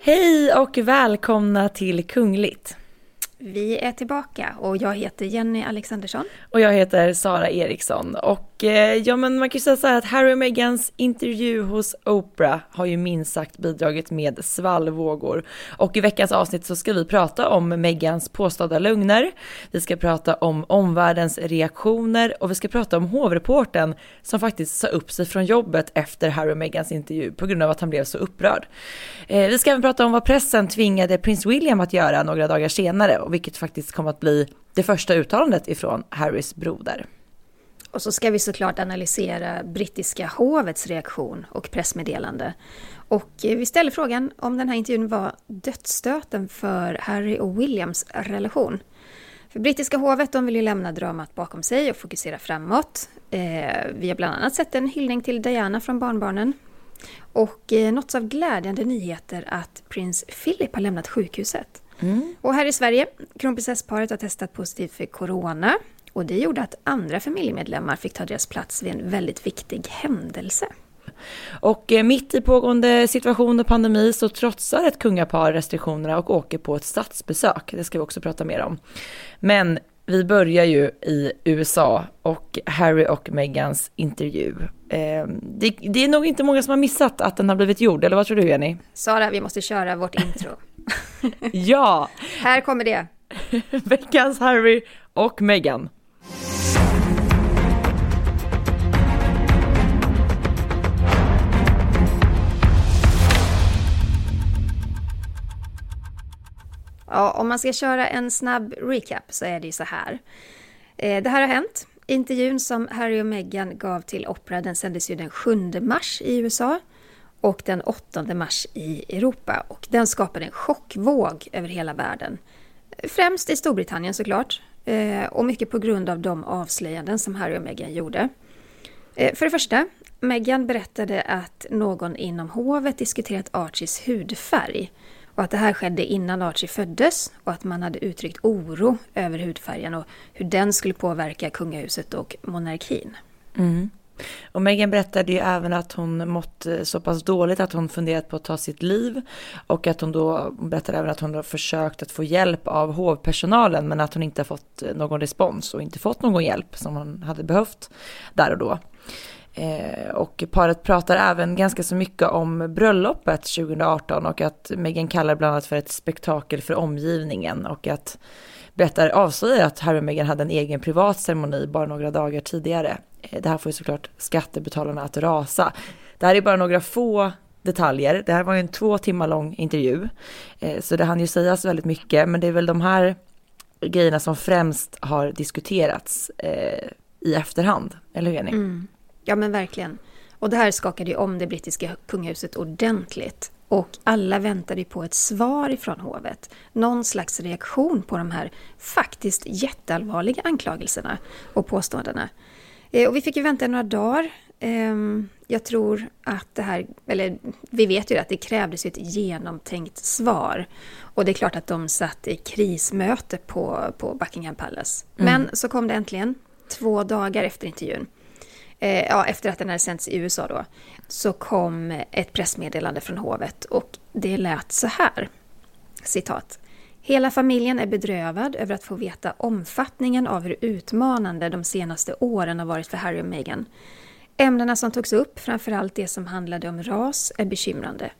Hej och välkomna till Kungligt. Vi är tillbaka och jag heter Jenny Alexandersson. Och jag heter Sara Eriksson. Och eh, ja, men man kan ju säga så här att Harry och Megans intervju hos Oprah har ju minst sagt bidragit med svallvågor. Och i veckans avsnitt så ska vi prata om Megans påstådda lögner. Vi ska prata om omvärldens reaktioner och vi ska prata om hovreporten som faktiskt sa upp sig från jobbet efter Harry och Megans intervju på grund av att han blev så upprörd. Eh, vi ska även prata om vad pressen tvingade prins William att göra några dagar senare vilket faktiskt kom att bli det första uttalandet ifrån Harrys broder. Och så ska vi såklart analysera brittiska hovets reaktion och pressmeddelande. Och eh, vi ställer frågan om den här intervjun var dödsstöten för Harry och Williams relation. För brittiska hovet de vill ju lämna dramat bakom sig och fokusera framåt. Eh, vi har bland annat sett en hyllning till Diana från barnbarnen. Och eh, något av glädjande nyheter att prins Philip har lämnat sjukhuset. Mm. Och här i Sverige, kronprinsessparet har testat positivt för corona. Och det gjorde att andra familjemedlemmar fick ta deras plats vid en väldigt viktig händelse. Och eh, mitt i pågående situation och pandemi så trotsar ett kungapar restriktionerna och åker på ett statsbesök. Det ska vi också prata mer om. Men vi börjar ju i USA och Harry och Megans intervju. Eh, det, det, är nog inte många som har missat att den har blivit gjord, eller vad tror du Jenny? Sara, vi måste köra vårt intro. ja! Här kommer det. Veckans Harry och Meghan. Ja, om man ska köra en snabb recap så är det ju så här. Eh, det här har hänt. Intervjun som Harry och Meghan gav till Opera den sändes ju den 7 mars i USA och den 8 mars i Europa. Och den skapade en chockvåg över hela världen. Främst i Storbritannien såklart. Eh, och mycket på grund av de avslöjanden som Harry och Meghan gjorde. Eh, för det första, Meghan berättade att någon inom hovet diskuterat Archies hudfärg. Och att det här skedde innan Archie föddes och att man hade uttryckt oro över hudfärgen och hur den skulle påverka kungahuset och monarkin. Mm. Och Meghan berättade ju även att hon mått eh, så pass dåligt att hon funderat på att ta sitt liv. Och att hon då berättade även att hon har försökt att få hjälp av hovpersonalen men att hon inte har fått eh, någon respons och inte fått någon hjälp som hon hade behövt där och då. Eh, och paret pratar även ganska så mycket om bröllopet 2018 och att Meghan kallar bland annat för ett spektakel för omgivningen och att berättar avslöjar att Harry och Meghan hade en egen privat ceremoni bara några dagar tidigare. Eh, det här får ju såklart skattebetalarna att rasa. Det här är bara några få detaljer. Det här var ju en två timmar lång intervju, eh, så det hann ju sägas väldigt mycket, men det är väl de här grejerna som främst har diskuterats eh, i efterhand, eller hur Jenny? Mm. Ja men verkligen. Och det här skakade ju om det brittiska kungahuset ordentligt. Och alla väntade på ett svar ifrån hovet. Någon slags reaktion på de här faktiskt jätteallvarliga anklagelserna och påståendena. Eh, och vi fick ju vänta några dagar. Ehm, jag tror att det här, eller vi vet ju att det krävdes ett genomtänkt svar. Och det är klart att de satt i krismöte på, på Buckingham Palace. Mm. Men så kom det äntligen, två dagar efter intervjun. Eh, ja, efter att den hade sänts i USA då, så kom ett pressmeddelande från hovet och det lät så här. Citat. Hela familjen är bedrövad över att få veta omfattningen av hur utmanande de senaste åren har varit för Harry och Meghan. Ämnena som togs upp, framförallt det som handlade om ras, är bekymrande.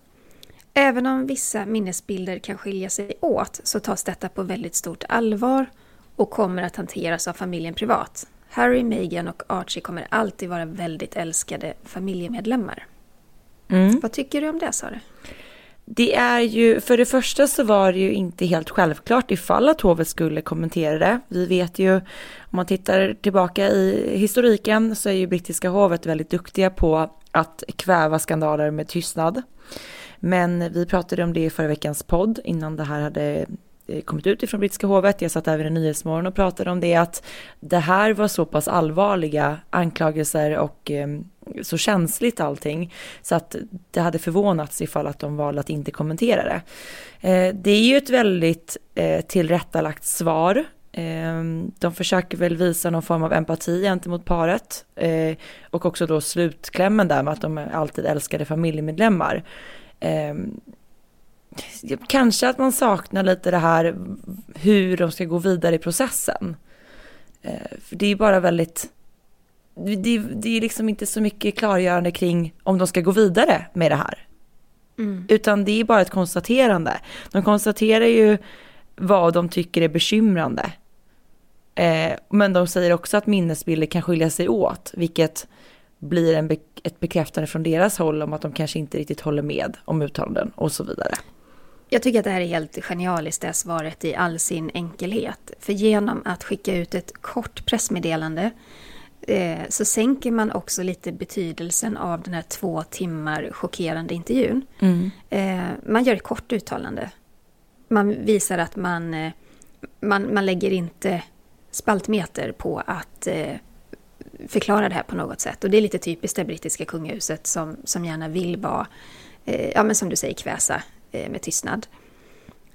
Även om vissa minnesbilder kan skilja sig åt så tas detta på väldigt stort allvar och kommer att hanteras av familjen privat. Harry, Meghan och Archie kommer alltid vara väldigt älskade familjemedlemmar. Mm. Vad tycker du om det, Sara? Det är ju, för det första så var det ju inte helt självklart ifall att hovet skulle kommentera det. Vi vet ju, om man tittar tillbaka i historiken så är ju brittiska hovet väldigt duktiga på att kväva skandaler med tystnad. Men vi pratade om det i förra veckans podd innan det här hade eh, kommit ut ifrån brittiska hovet. Jag satt även i Nyhetsmorgon och pratade om det, att det här var så pass allvarliga anklagelser och ehm, så känsligt allting, så att det hade förvånats ifall att de valde att inte kommentera det. Eh, det är ju ett väldigt eh, tillrättalagt svar ehm, de försöker väl visa någon form av empati gentemot paret. Eh, och också då slutklämmen där med att de alltid älskade familjemedlemmar. Ehm, kanske att man saknar lite det här hur de ska gå vidare i processen. Eh, för det är bara väldigt, det, det är liksom inte så mycket klargörande kring om de ska gå vidare med det här. Mm. Utan det är bara ett konstaterande. De konstaterar ju vad de tycker är bekymrande. Eh, men de säger också att minnesbilder kan skilja sig åt, vilket blir en be ett bekräftande från deras håll om att de kanske inte riktigt håller med om uttalanden och så vidare. Jag tycker att det här är helt genialiskt, det här svaret i all sin enkelhet. För genom att skicka ut ett kort pressmeddelande eh, så sänker man också lite betydelsen av den här två timmar chockerande intervjun. Mm. Eh, man gör ett kort uttalande. Man visar att man, eh, man, man lägger inte spaltmeter på att eh, förklara det här på något sätt. Och det är lite typiskt det brittiska kungahuset som, som gärna vill vara, eh, ja men som du säger, kväsa med tystnad.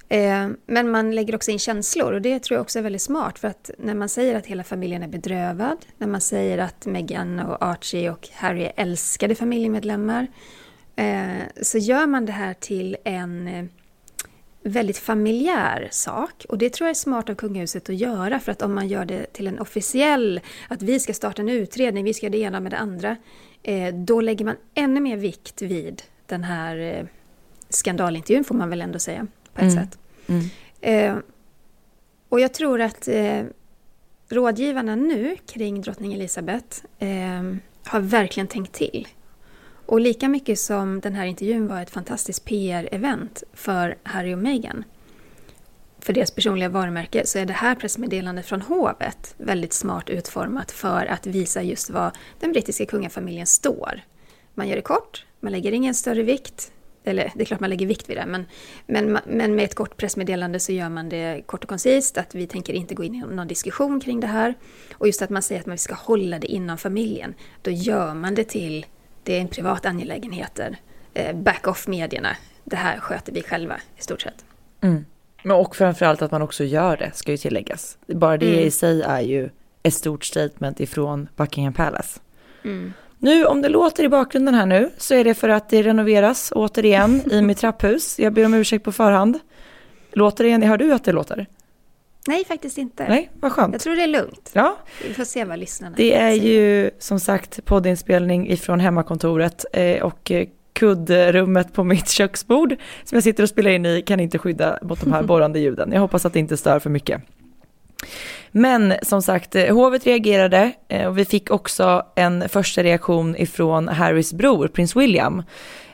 Eh, men man lägger också in känslor och det tror jag också är väldigt smart för att när man säger att hela familjen är bedrövad, när man säger att Meghan och Archie och Harry är älskade familjemedlemmar, eh, så gör man det här till en eh, väldigt familjär sak. Och det tror jag är smart av kungahuset att göra, för att om man gör det till en officiell, att vi ska starta en utredning, vi ska göra det ena med det andra, då lägger man ännu mer vikt vid den här skandalintervjun, får man väl ändå säga, på ett mm. sätt. Mm. Eh, och jag tror att eh, rådgivarna nu kring drottning Elizabeth eh, har verkligen tänkt till. Och lika mycket som den här intervjun var ett fantastiskt PR-event för Harry och Meghan, för deras personliga varumärke, så är det här pressmeddelandet från hovet väldigt smart utformat för att visa just vad den brittiska kungafamiljen står. Man gör det kort, man lägger ingen större vikt, eller det är klart man lägger vikt vid det, men, men, men med ett kort pressmeddelande så gör man det kort och koncist, att vi tänker inte gå in i någon diskussion kring det här. Och just att man säger att man ska hålla det inom familjen, då gör man det till det är en privat angelägenheter. Eh, back-off-medierna, det här sköter vi själva i stort sett. Mm. Men och framförallt att man också gör det, ska ju tilläggas. Bara det mm. i sig är ju ett stort statement ifrån Buckingham Palace. Mm. Nu, om det låter i bakgrunden här nu, så är det för att det renoveras återigen i mitt trapphus. Jag ber om ursäkt på förhand. Låter det, hör du att det låter? Nej, faktiskt inte. Nej, vad skönt. Jag tror det är lugnt. Ja. Vi får se vad lyssnarna Det är säger. ju som sagt poddinspelning ifrån hemmakontoret eh, och eh, kuddrummet på mitt köksbord som jag sitter och spelar in i kan inte skydda mot de här borrande ljuden. Jag hoppas att det inte stör för mycket. Men som sagt, eh, hovet reagerade eh, och vi fick också en första reaktion ifrån Harrys bror, prins William.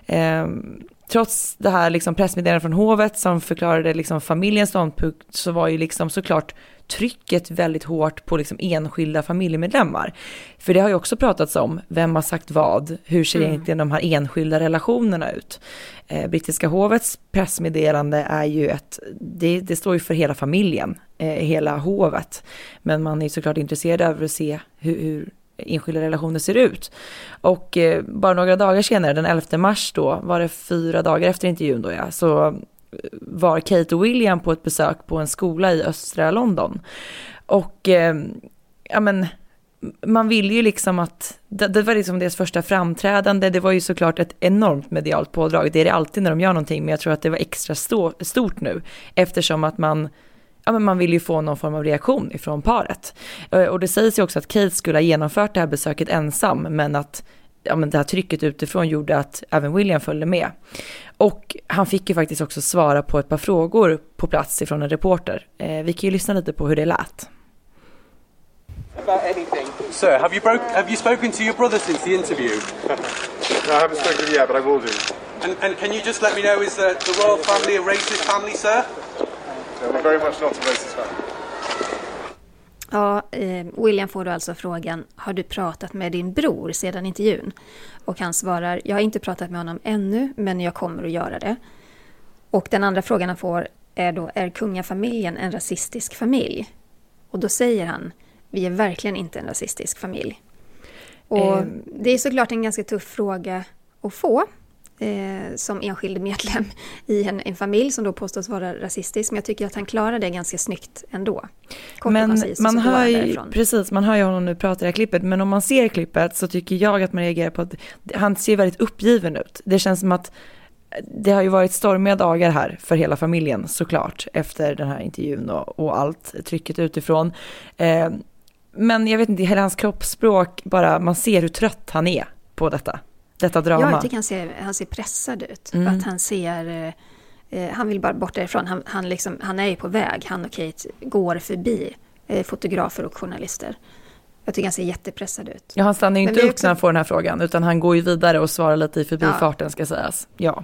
Ehm, Trots det här liksom pressmeddelandet från hovet som förklarade liksom familjens ståndpunkt så var ju liksom såklart trycket väldigt hårt på liksom enskilda familjemedlemmar. För det har ju också pratats om, vem har sagt vad, hur ser mm. egentligen de här enskilda relationerna ut? Eh, brittiska hovets pressmeddelande är ju ett, det, det står ju för hela familjen, eh, hela hovet. Men man är såklart intresserad av att se hur, hur enskilda relationer ser ut. Och eh, bara några dagar senare, den 11 mars då, var det fyra dagar efter intervjun då ja, så eh, var Kate och William på ett besök på en skola i östra London. Och eh, ja men, man ville ju liksom att, det, det, var liksom deras första framträdande, det var ju såklart ett enormt medialt pådrag, det är det alltid när de gör någonting, men jag tror att det var extra stå, stort nu, eftersom att man ja, men man vill ju få någon form av reaktion ifrån paret. Eh, och det sägs ju också att Kate skulle ha genomfört det här besöket ensam, men att ja, men det här trycket utifrån gjorde att även William följde med. Och han fick ju faktiskt också svara på ett par frågor på plats ifrån en reporter. Eh, vi kan ju lyssna lite på hur det lät. About anything. Sir, have you, broke, have you spoken to your brother since the interview? no, I haven't spoken yet, but I will do. And, and can you just let me know, is the, the royal family a racist family, sir? Very much not a racist fan. Ja, eh, William får då alltså frågan, har du pratat med din bror sedan intervjun? Och han svarar, jag har inte pratat med honom ännu, men jag kommer att göra det. Och den andra frågan han får är då, är kungafamiljen en rasistisk familj? Och då säger han, vi är verkligen inte en rasistisk familj. Och mm. det är såklart en ganska tuff fråga att få. Eh, som enskild medlem i en, en, familj som då påstås vara rasistisk. Men jag tycker att han klarar det ganska snyggt ändå. Kort men man hör ju, precis, man hör ju honom nu prata i det här klippet, men om man ser klippet så tycker jag att man reagerar på att han ser väldigt uppgiven ut. Det känns som att det har ju varit stormiga dagar här för hela familjen såklart efter den här intervjun och, och allt trycket utifrån. Eh, men jag vet inte, hela hans kroppsspråk, bara man ser hur trött han är på detta, detta drama. Ja, jag tycker han ser, han ser pressad ut. Mm. Att han ser, eh, han vill bara bort därifrån. Han, han, liksom, han är ju på väg, han och Kate går förbi eh, fotografer och journalister. Jag tycker han ser jättepressad ut. Ja, han stannar ju inte upp också... när han får den här frågan, utan han går ju vidare och svarar lite i förbifarten ja. ska sägas. Ja.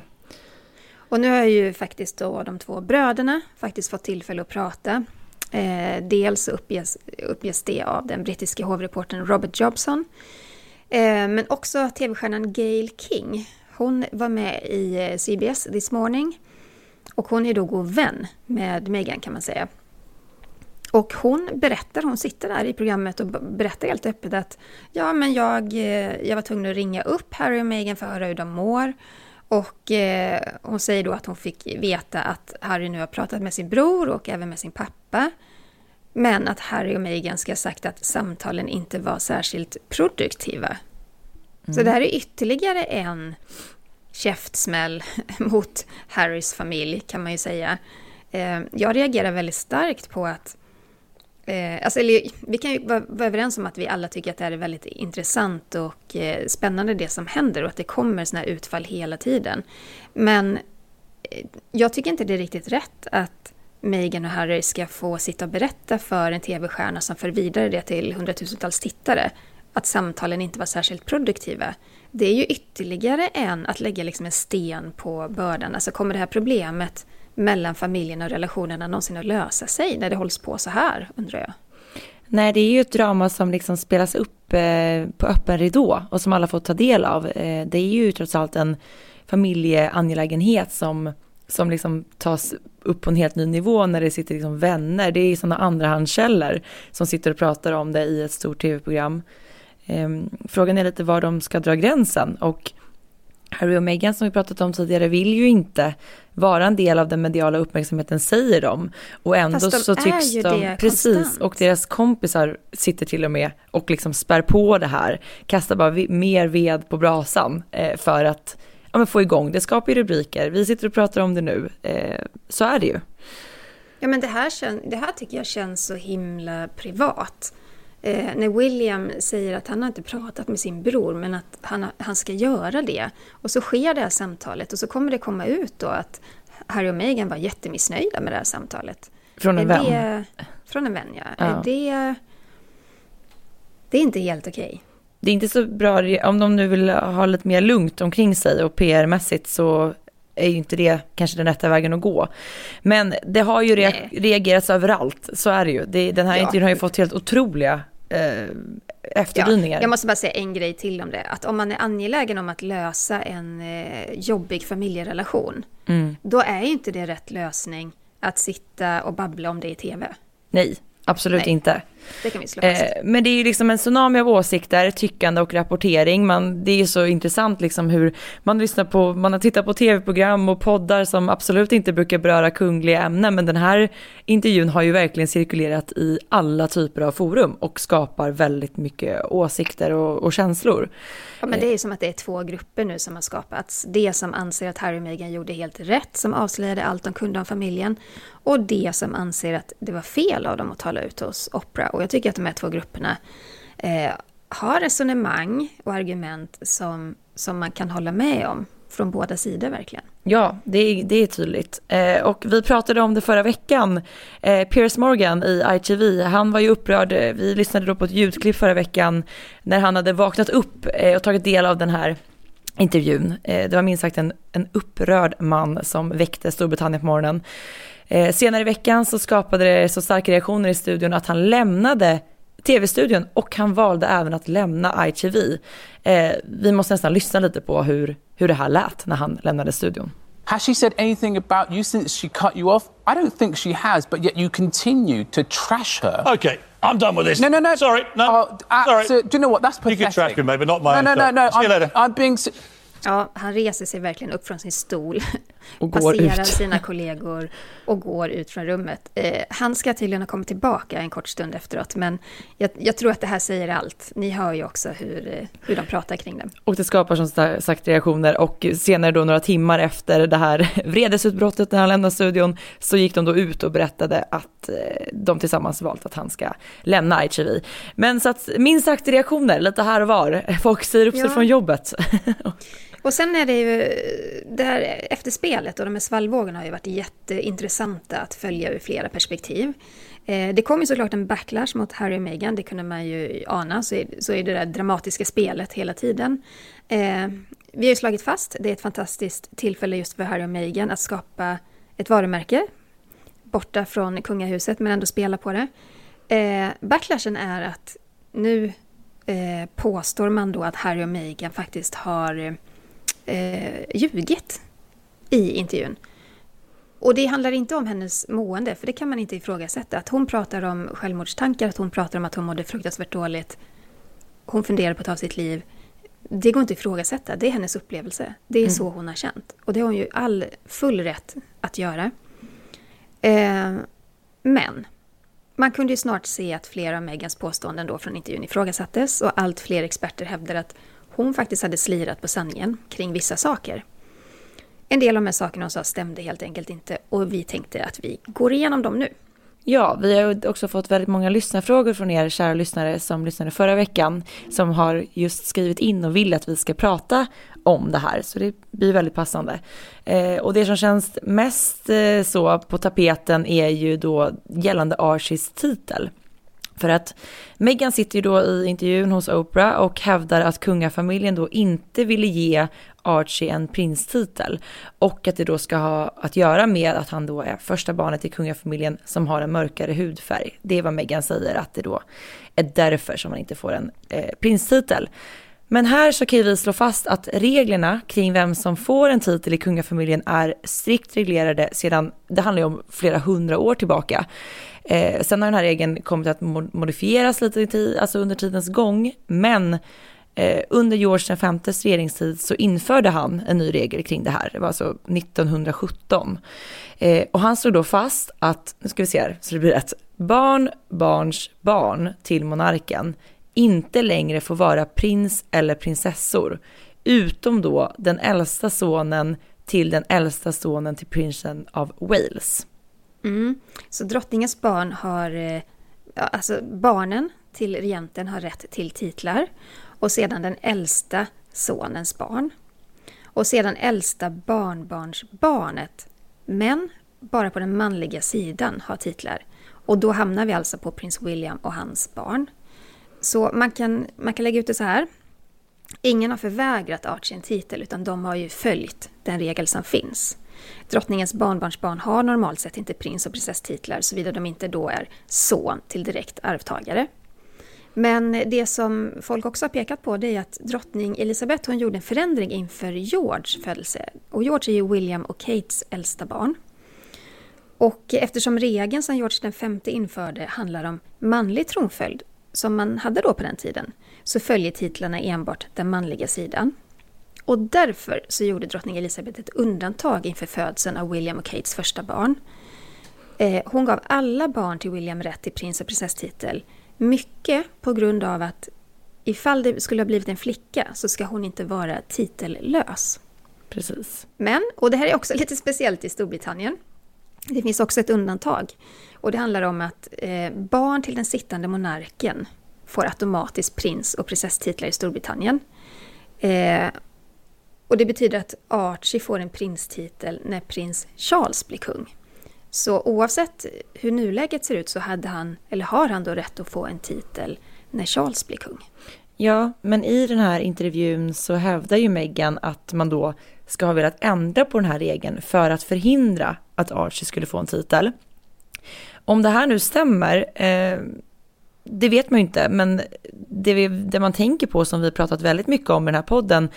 Och nu har ju faktiskt då de två bröderna faktiskt fått tillfälle att prata. Eh, dels uppges, uppges det av den brittiska hovreportern Robert Jobson. Eh, men också tv-stjärnan Gail King. Hon var med i eh, CBS This Morning. Och hon är då god vän med Meghan kan man säga. Och hon berättar, hon sitter där i programmet och berättar helt öppet att ja, men jag, eh, jag var tvungen att ringa upp Harry och Meghan för att höra hur de mår. Och eh, hon säger då att hon fick veta att Harry nu har pratat med sin bror och även med sin pappa. Men att Harry och Meghan ska ha sagt att samtalen inte var särskilt produktiva. Mm. Så det här är ytterligare en käftsmäll mot Harrys familj kan man ju säga. Eh, jag reagerar väldigt starkt på att Eh, alltså, vi kan ju vara, vara, överens om att vi alla tycker att det här är väldigt intressant och eh, spännande det som händer och att det kommer sådana här utfall hela tiden. Men jag tycker inte det är riktigt rätt att Meghan och Harry ska få sitta och berätta för en tv-stjärna som för vidare det till hundratusentals tittare att samtalen inte var särskilt produktiva. Det är ju ytterligare en att lägga liksom en sten på bördan. Alltså kommer det här problemet mellan familjen och relationerna någonsin att lösa sig när det hålls på så här, undrar jag? Nej, det är ju ett drama som liksom spelas upp eh, på öppen ridå och som alla får ta del av. Eh, det är ju trots allt en familjeangelägenhet som, som liksom tas upp på en helt ny nivå när det sitter liksom vänner. Det är sådana andrahandskällor som sitter och pratar om det i ett stort tv-program. Eh, frågan är lite var de ska dra gränsen och Harry och Meghan som vi pratat om tidigare vill ju inte vara en del av den mediala uppmärksamheten säger de. Och ändå Fast de så tycks de, precis, konstant. och deras kompisar sitter till och med och liksom spär på det här, kastar bara mer ved på brasan eh, för att ja, men få igång, det skapar ju rubriker, vi sitter och pratar om det nu, eh, så är det ju. Ja men det här, det här tycker jag känns så himla privat. Eh, när William säger att han har inte pratat med sin bror men att han, han ska göra det. Och så sker det här samtalet och så kommer det komma ut då att Harry och Meghan var jättemissnöjda med det här samtalet. Från en vän? Det, från en vän, ja. ja. Är det, det är inte helt okej. Det är inte så bra, om de nu vill ha lite mer lugnt omkring sig och PR-mässigt så är ju inte det kanske den rätta vägen att gå. Men det har ju re reagerats överallt, så är det ju. Det, den här ja. intervjun har ju fått helt otroliga eh, efterdyningar. Ja, jag måste bara säga en grej till om det. Att om man är angelägen om att lösa en eh, jobbig familjerelation, mm. då är ju inte det rätt lösning att sitta och babbla om det i tv. Nej, absolut Nej. inte. Det kan vi slå fast. Eh, men det är ju liksom en tsunami av åsikter, tyckande och rapportering. Man, det är ju så intressant liksom hur man lyssnar på, man har tittat på tv-program och poddar som absolut inte brukar beröra kungliga ämnen. Men den här intervjun har ju verkligen cirkulerat i alla typer av forum och skapar väldigt mycket åsikter och, och känslor. Ja, men det är ju som att det är två grupper nu som har skapats. Det som anser att Harry och Meghan gjorde helt rätt, som avslöjade allt de kunde om familjen. Och det som anser att det var fel av dem att tala ut hos Oprah. Och jag tycker att de här två grupperna eh, har resonemang och argument som, som man kan hålla med om från båda sidor verkligen. Ja, det är, det är tydligt. Eh, och vi pratade om det förra veckan. Eh, Piers Morgan i ITV, han var ju upprörd. Eh, vi lyssnade då på ett ljudklipp förra veckan när han hade vaknat upp eh, och tagit del av den här intervjun. Eh, det var minst sagt en, en upprörd man som väckte Storbritannien på morgonen. Eh, senare i veckan så skapade det så starka reaktioner i studion att han lämnade tv-studion och han valde även att lämna ITV. Eh, vi måste nästan lyssna lite på hur, hur det här lät när han lämnade studion. Has she said anything about you since she cut you off? I don't think she has, but yet you continue to trash her. Okay, I'm done with this. No, no, no. Sorry, no. Uh, uh, Sorry. So, do you know what? That's pathetic. You can trash me, maybe not my. No, no, no, no. See I'm, you later. I'm being. Ja, han reser sig verkligen upp från sin stol, Och går passerar sina kollegor och går ut från rummet. Eh, han ska tydligen ha kommit tillbaka en kort stund efteråt, men jag, jag tror att det här säger allt. Ni hör ju också hur, eh, hur de pratar kring det. Och det skapar som sagt reaktioner och senare då några timmar efter det här vredesutbrottet när han lämnade studion så gick de då ut och berättade att eh, de tillsammans valt att han ska lämna ITV. Men så att minst sagt reaktioner lite här och var. Folk säger upp sig Ja. från jobbet. Och sen är det ju, det här efterspelet och de här svallvågorna har ju varit jätteintressanta att följa ur flera perspektiv. Eh, det kom ju såklart en backlash mot Harry och Meghan, det kunde man ju ana, så är, så är det där dramatiska spelet hela tiden. Eh, vi har ju slagit fast, det är ett fantastiskt tillfälle just för Harry och Meghan att skapa ett varumärke borta från kungahuset men ändå spela på det. Eh, backlashen är att nu påstår man då att Harry och Meghan faktiskt har eh, ljugit i intervjun. Och det handlar inte om hennes mående, för det kan man inte ifrågasätta. Att hon pratar om självmordstankar, att hon pratar om att hon mådde fruktansvärt dåligt. Hon funderar på att ta sitt liv. Det går inte att ifrågasätta, det är hennes upplevelse. Det är så hon har känt. Och det har hon ju all full rätt att göra. Eh, men man kunde ju snart se att flera av Megans påståenden då från intervjun ifrågasattes och allt fler experter hävdade att hon faktiskt hade slirat på sanningen kring vissa saker. En del av de här sakerna hon sa stämde helt enkelt inte och vi tänkte att vi går igenom dem nu. Ja, vi har också fått väldigt många lyssnarfrågor från er kära lyssnare som lyssnade förra veckan som har just skrivit in och vill att vi ska prata om det här, så det blir väldigt passande. Eh, och det som känns mest eh, så på tapeten är ju då gällande Archies titel. För att Meghan sitter ju då i intervjun hos Oprah och hävdar att kungafamiljen då inte ville ge Archie en prinstitel. Och att det då ska ha att göra med att han då är första barnet i kungafamiljen som har en mörkare hudfärg. Det är vad Meghan säger, att det då är därför som han inte får en eh, prinstitel. Men här så kan ju vi slå fast att reglerna kring vem som får en titel i kungafamiljen är strikt reglerade sedan, det handlar ju om flera hundra år tillbaka. Eh, sen har den här regeln kommit att modifieras lite alltså under tidens gång, men eh, under George Vs regeringstid så införde han en ny regel kring det här, det var alltså 1917. Eh, och han slog då fast att, nu ska vi se här så det blir rätt, barn, barns barn till monarken inte längre får vara prins eller prinsessor, utom då den äldsta sonen till den äldsta sonen till prinsen av Wales. Mm. Så drottningens barn har, eh, alltså barnen till regenten har rätt till titlar och sedan den äldsta sonens barn. Och sedan äldsta barnbarnsbarnet, men bara på den manliga sidan har titlar. Och då hamnar vi alltså på prins William och hans barn. Så man kan, man kan lägga ut det så här. Ingen har förvägrat Archie en titel utan de har ju följt den regel som finns. Drottningens barnbarnsbarn har normalt sett inte prins och prinsesstitlar såvida de inte då är son till direkt arvtagare. Men det som folk också har pekat på det är att drottning Elizabeth hon gjorde en förändring inför George födelse. Och George är ju William och Kates äldsta barn. Och eftersom regeln som George V införde handlar om manlig tronföljd, som man hade då på den tiden, så följer titlarna enbart den manliga sidan. Och därför så gjorde drottning Elizabeth ett undantag inför födseln av William och Kates första barn. Eh, hon gav alla barn till William rätt till prins och prinsesstitel, mycket på grund av att ifall det skulle ha blivit en flicka så ska hon inte vara titellös. Precis. Men, och det här är också lite speciellt i Storbritannien, det finns också ett undantag. Och det handlar om att eh, barn till den sittande monarken får automatiskt prins och prinsesstitlar i Storbritannien. Och det betyder att Archie får en prinstitel när prins Charles blir kung. Så oavsett hur nuläget ser ut så hade han, eller har han då rätt att få en titel när Charles blir kung. Ja, men i den här intervjun så hävdar ju Meghan att man då ska ha velat ändra på den här regeln för att förhindra att Archie skulle få en titel. Om det här nu stämmer, eh, det vet man ju inte, men det, vi, det man tänker på som vi pratat väldigt mycket om i den här podden,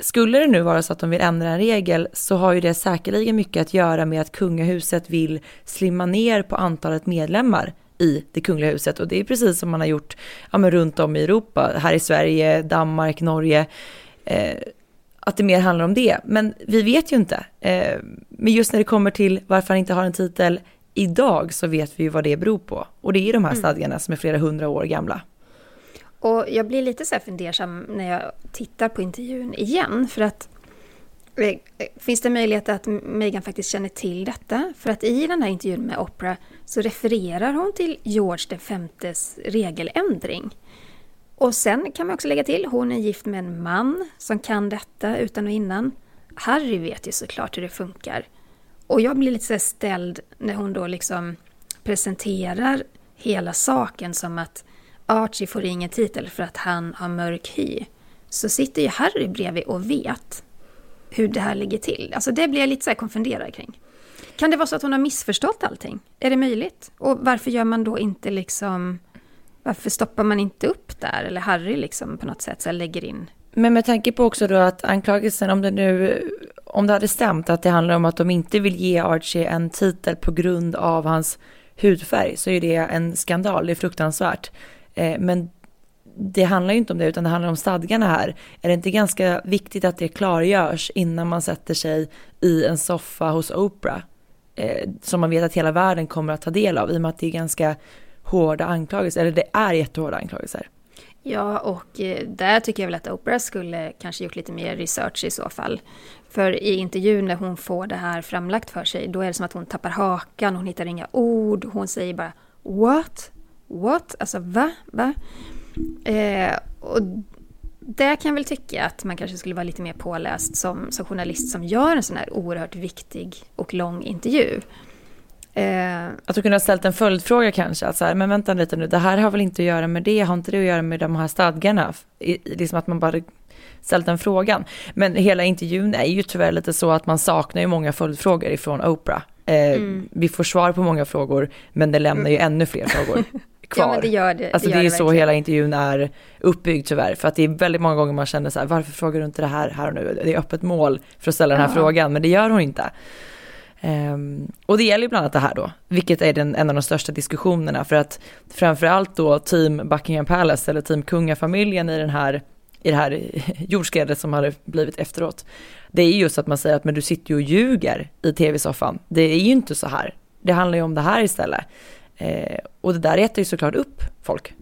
skulle det nu vara så att de vill ändra en regel så har ju det säkerligen mycket att göra med att kungahuset vill slimma ner på antalet medlemmar i det kungliga huset och det är precis som man har gjort ja, men runt om i Europa, här i Sverige, Danmark, Norge. Eh, att det mer handlar om det. Men vi vet ju inte. Eh, men just när det kommer till varför han inte har en titel idag så vet vi ju vad det beror på. Och det är de här Mm. stadgarna som är flera hundra år gamla. Och jag blir lite så här fundersam när jag tittar på intervjun igen. För att eh, finns det möjlighet att Meghan faktiskt känner till detta? För att i den här intervjun med Oprah så refererar hon till George Vs regeländring. Och sen kan man också lägga till, hon är gift med en man som kan detta utan och innan. Harry vet ju såklart hur det funkar. Och jag blir lite så ställd när hon då liksom presenterar hela saken som att Archie får ingen titel för att han har mörk hy. Så sitter ju Harry bredvid och vet hur det här ligger till. Alltså det blir jag lite så här konfunderad kring. Kan det vara så att hon har missförstått allting? Är det möjligt? Och varför gör man då inte liksom... Varför stoppar man inte upp där? Eller Harry liksom på något sätt så lägger in... Men med tanke på också då att anklagelsen, om det nu, om det hade stämt att det handlar om att de inte vill ge Archie en titel på grund av hans hudfärg så är det en skandal, det är fruktansvärt. Eh, men det handlar ju inte om det utan det handlar om stadgarna här. Är det inte ganska viktigt att det klargörs innan man sätter sig i en soffa hos Oprah? Eh, som man vet att hela världen kommer att ta del av i och med att det är ganska hårda anklagelser, eller det är jättehårda anklagelser. Ja, och eh, där tycker jag väl att Oprah skulle kanske gjort lite mer research i så fall. För i intervjun när hon får det här framlagt för sig, då är det som att hon tappar hakan, hon hittar inga ord, hon säger bara What? What? Alltså va? Va? Eh, och där kan jag väl tycka att man kanske skulle vara lite mer påläst som, som journalist som gör en sån här oerhört viktig och lång intervju. Eh, Att du kunde ha ställt en följdfråga kanske, att så här, men vänta lite nu, det här har väl inte att göra med det, har inte det att göra med de här stadgarna? I, liksom att man bara ställt den frågan. Men hela intervjun är ju tyvärr lite så att man saknar ju många följdfrågor ifrån Oprah. Eh, Vi får svar på många frågor, men det lämnar ju ännu fler frågor kvar. Ja, men det gör det. Alltså det, det, är det så hela intervjun är uppbyggd tyvärr. För att det är väldigt många gånger man känner så här, varför frågar du inte det här här och nu? Det är öppet mål för att ställa den här Ja. frågan, men det gör hon inte. Ehm, och det gäller ju bland annat det här då, vilket är den, en av de största diskussionerna. För att framförallt då team Buckingham Palace eller team kungafamiljen i den här i det här jordskredet som hade blivit efteråt. Det är just att man säger att men du sitter ju och ljuger i tv-soffan. Det är ju inte så här. Det handlar ju om det här istället. Eh, och det där retar ju såklart upp folk.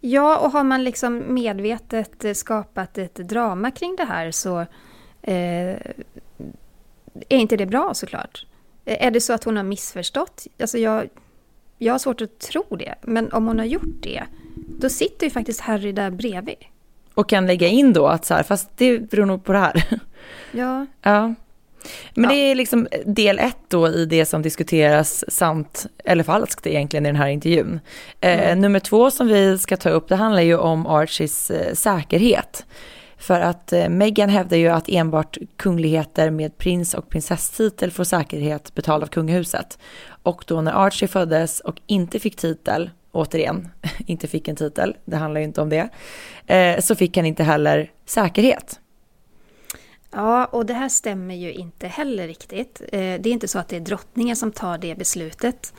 Ja, och har man liksom medvetet eh, skapat ett drama kring det här så eh, är inte det bra såklart. Eh, Är det så att hon har missförstått? Alltså jag, jag har svårt att tro det. Men om hon har gjort det, då sitter ju faktiskt Harry där bredvid. Och kan lägga in då att så här, fast det beror nog på det här. Ja, Ja. Men Ja. det är liksom del ett då i det som diskuteras sant eller falskt egentligen i den här intervjun. Eh, nummer två som vi ska ta upp, det handlar ju om Archies eh, säkerhet. För att eh, Meghan hävdar ju att enbart kungligheter med prins och prinsesstitel får säkerhet betald av kungahuset. Och då när Archie föddes och inte fick titel, återigen, inte fick en titel, det handlar ju inte om det, eh, så fick han inte heller säkerhet. Ja, och det här stämmer ju inte heller riktigt. Eh, det är inte så att det är drottningen som tar det beslutet.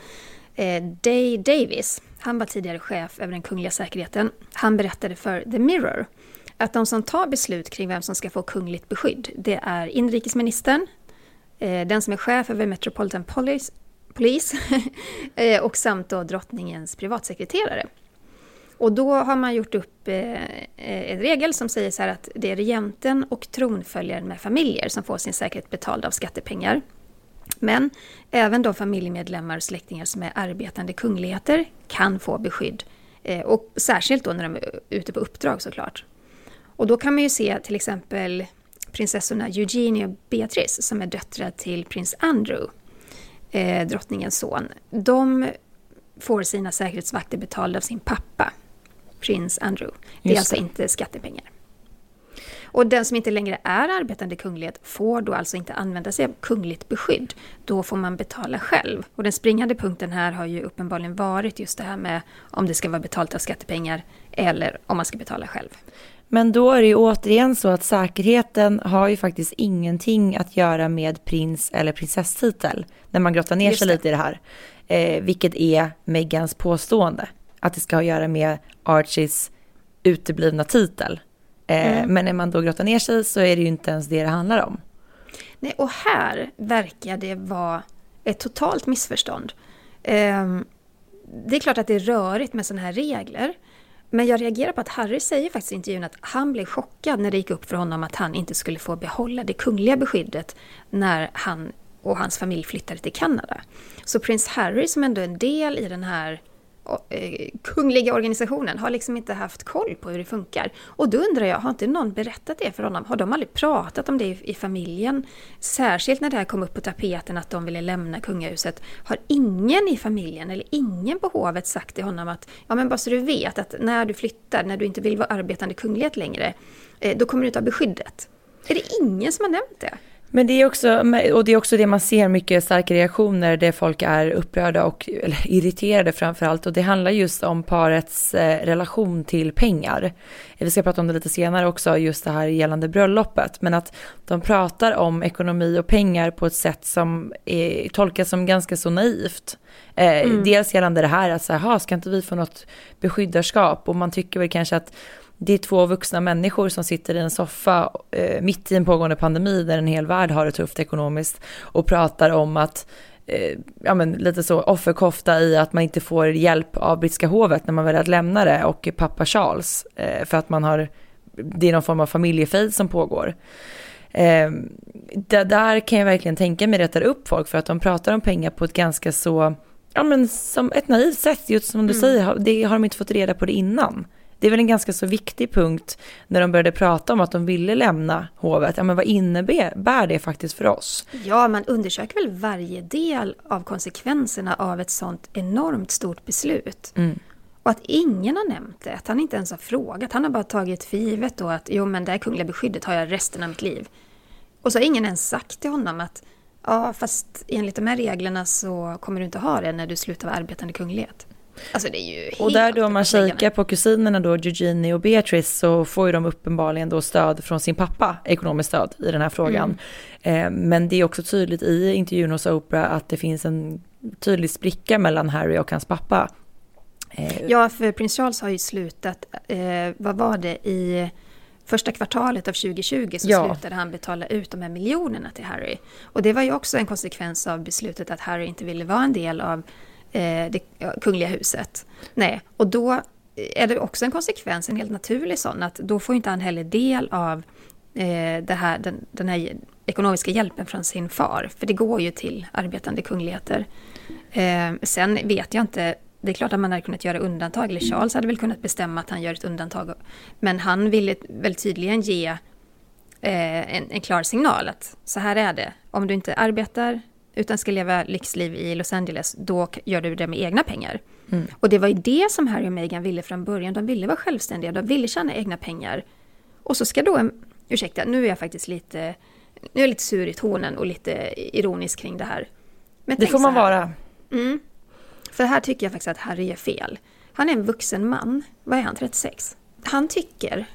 Eh, Day Davis, han var tidigare chef över den kungliga säkerheten. Han berättade för The Mirror att de som tar beslut kring vem som ska få kungligt beskydd, det är inrikesministern, eh, den som är chef över Metropolitan Police, Police och samt då drottningens privatsekreterare. Och då har man gjort upp eh, en regel som säger så här att det är regenten och tronföljaren med familjer som får sin säkerhet betald av skattepengar. Men även de familjemedlemmar och släktingar som är arbetande kungligheter kan få beskydd. Eh, och särskilt då när de är ute på uppdrag såklart. Och då kan man ju se till exempel prinsessorna Eugenie och Beatrice som är döttrar till prins Andrew, eh, drottningens son. De får sina säkerhetsvakter betalda av sin pappa, prins Andrew. Det är Just alltså det. inte skattepengar. Och den som inte längre är arbetande kunglighet får då alltså inte använda sig av kungligt beskydd. Då får man betala själv. Och den springande punkten här har ju uppenbarligen varit just det här med om det ska vara betalt av skattepengar eller om man ska betala själv. Men då är det ju återigen så att säkerheten har ju faktiskt ingenting att göra med prins eller prinsesstitel. När man grottar ner sig lite i det här. Eh, vilket är Megans påstående. Att det ska ha att göra med Archies uteblivna titel. Eh, Men när man då grottar ner sig så är det ju inte ens det det handlar om. Nej, och här verkar det vara ett totalt missförstånd. Ehm, det är klart att det är rörigt med sådana här regler. Men jag reagerar på att Harry säger faktiskt i intervjun att han blev chockad när det gick upp för honom att han inte skulle få behålla det kungliga beskyddet när han och hans familj flyttade till Kanada. Så prins Harry som ändå är en del i den här eh, Eh, kungliga organisationen har liksom inte haft koll på hur det funkar. Och då undrar jag, har inte någon berättat det för honom? Har de aldrig pratat om det i, i familjen? Särskilt när det här kom upp på tapeten att de ville lämna kungahuset. Har ingen i familjen eller ingen på hovet sagt till honom att ja men bara så du vet att när du flyttar, när du inte vill vara arbetande kunglighet längre, eh, då kommer du inte ha beskyddet. Är det ingen som har nämnt det? Men det är också, och det är också det man ser mycket starka reaktioner där folk är upprörda och eller irriterade framför allt. Och det handlar just om parets eh, relation till pengar. Vi ska prata om det lite senare också, just det här gällande bröllopet. Men att de pratar om ekonomi och pengar på ett sätt som är, tolkas som ganska så naivt. Eh, mm. Dels gällande det här att så här, ska inte vi få något beskyddarskap? Och man tycker väl kanske att det är två vuxna människor som sitter i en soffa eh, mitt i en pågående pandemi där en hel värld har det tufft ekonomiskt och pratar om att eh, ja men lite så offerkofta i att man inte får hjälp av brittiska hovet när man väljer att lämna det och pappa Charles eh, för att man har, det är någon form av familjefejd som pågår. Eh, det där kan jag verkligen tänka mig rättar upp folk för att de pratar om pengar på ett ganska så, ja men som ett naivt sätt, just som du mm. säger, det har de inte fått reda på det innan. Det är väl en ganska så viktig punkt när de började prata om att de ville lämna hovet. Ja, men vad innebär det faktiskt för oss? Ja, man undersöker väl varje del av konsekvenserna av ett sånt enormt stort beslut. Mm. Och att ingen har nämnt det, att han inte ens har frågat. Han har bara tagit för givet då att jo, men det här kungliga beskyddet har jag resten av mitt liv. Och så har ingen ens sagt till honom att ja, fast enligt de här reglerna så kommer du inte ha det när du slutar vara arbetande kunglighet. Alltså det är ju helt Och där då man kikar på kusinerna då, Eugenie och Beatrice, så får ju de uppenbarligen då stöd från sin pappa, ekonomiskt stöd i den här frågan. Mm. Eh, men det är också tydligt i intervjun hos Oprah att det finns en tydlig spricka mellan Harry och hans pappa. Eh. Ja, för prins Charles har ju slutat, eh, vad var det, i första kvartalet av 2020 så ja. slutade han betala ut de här miljonerna till Harry. Och det var ju också en konsekvens av beslutet att Harry inte ville vara en del av Eh, det kungliga huset. Nej, och då är det också en konsekvens, en helt naturlig sån, att då får inte han heller del av eh, det här, den, den här ekonomiska hjälpen från sin far. För det går ju till arbetande kungligheter. Eh, sen vet jag inte, det är klart att man hade kunnat göra undantag, eller Charles hade väl kunnat bestämma att han gör ett undantag. Men han ville väl tydligen ge eh, en, en klar signal att så här är det. Om du inte arbetar utan ska leva lyxliv i Los Angeles, då gör du det med egna pengar. Mm. Och det var ju det som Harry och Meghan ville från början. De ville vara självständiga, de ville tjäna egna pengar. Och så ska då en, ursäkta, nu är jag faktiskt lite, nu är jag lite sur i tonen och lite ironisk kring det här. Men det får man vara. Mm, för här tycker jag faktiskt att Harry är fel. Han är en vuxen man, vad är han, 36? Han tycker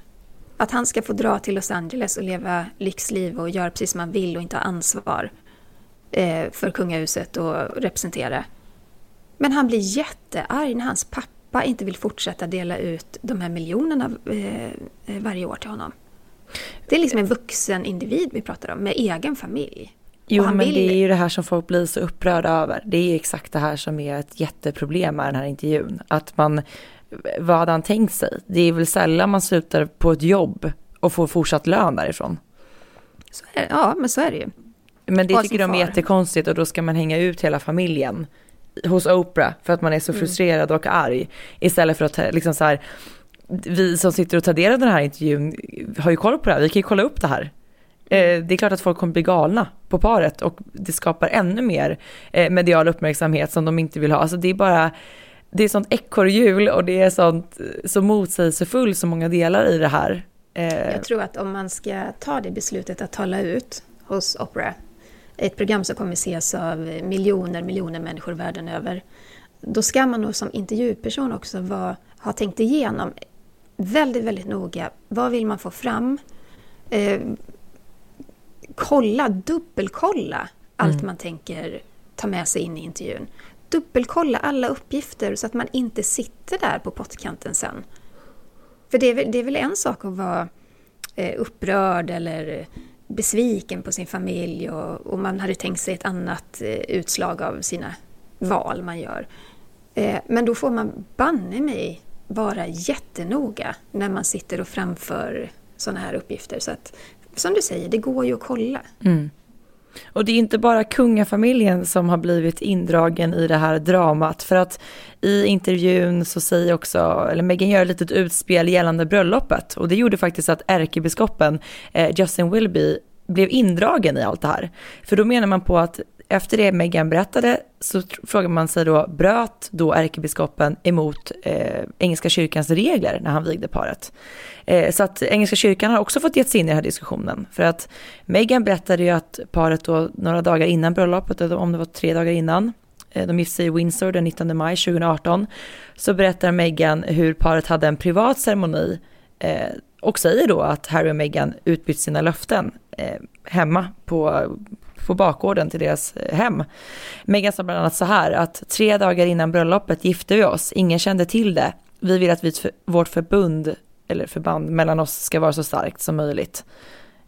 att han ska få dra till Los Angeles och leva lyxliv och göra precis som han vill och inte ha ansvar för kungahuset och representera. Men han blir jättearg när hans pappa inte vill fortsätta dela ut de här miljonerna eh, eh, varje år till honom. Det är liksom en vuxen individ vi pratar om, med egen familj. Jo, men vill... det är ju det här som folk blir så upprörda över. Det är exakt det här som är ett jätteproblem med den här intervjun. Att man, vad hade han tänkt sig? Det är väl sällan man slutar på ett jobb och får fortsatt lön därifrån. Så är, ja, men så är det ju. Men det tycker de är jättekonstigt och då ska man hänga ut hela familjen hos Oprah för att man är så mm. frustrerad och arg. Istället för att liksom så här, vi som sitter och tar del av den här intervjun har ju koll på det här, vi kan ju kolla upp det här. Eh, det är klart att folk kommer bli galna på paret och det skapar ännu mer eh, medial uppmärksamhet som de inte vill ha. Alltså det är bara, det är sånt ekorrhjul och det är sånt så motsägelsefull så många delar i det här. Eh, Jag tror att om man ska ta det beslutet att tala ut hos Opera ett program som kommer ses av miljoner, miljoner människor världen över. Då ska man nog som intervjuperson också vara, ha tänkt igenom väldigt, väldigt noga. Vad vill man få fram? Eh, kolla, dubbelkolla allt mm. man tänker ta med sig in i intervjun. Dubbelkolla alla uppgifter så att man inte sitter där på pottkanten sen. För det är, väl, det är väl en sak att vara eh, upprörd eller besviken på sin familj och, och man hade tänkt sig ett annat eh, utslag av sina val man gör. Eh, men då får man banne mig vara jättenoga när man sitter och framför sådana här uppgifter. Så att, som du säger, det går ju att kolla. Mm. Och det är inte bara kungafamiljen som har blivit indragen i det här dramat. För att i intervjun så säger också, eller Meghan gör ett litet utspel gällande bröllopet. Och det gjorde faktiskt att ärkebiskopen eh, Justin Wilby blev indragen i allt det här. För då menar man på att efter det Meghan berättade så frågar man sig då, bröt då ärkebiskopen emot eh, Engelska kyrkans regler när han vigde paret? Eh, så att Engelska kyrkan har också fått gett sig in i den här diskussionen. För att Meghan berättade ju att paret då några dagar innan bröllopet, om det var tre dagar innan, eh, de gifte sig i Windsor den 19 maj 2018, så berättar Meghan hur paret hade en privat ceremoni eh, och säger då att Harry och Meghan utbytt sina löften eh, hemma på, på bakgården till deras eh, hem. Meghan sa bland annat så här att tre dagar innan bröllopet gifte vi oss, ingen kände till det. Vi vill att vi, vårt förbund, eller förband mellan oss ska vara så starkt som möjligt.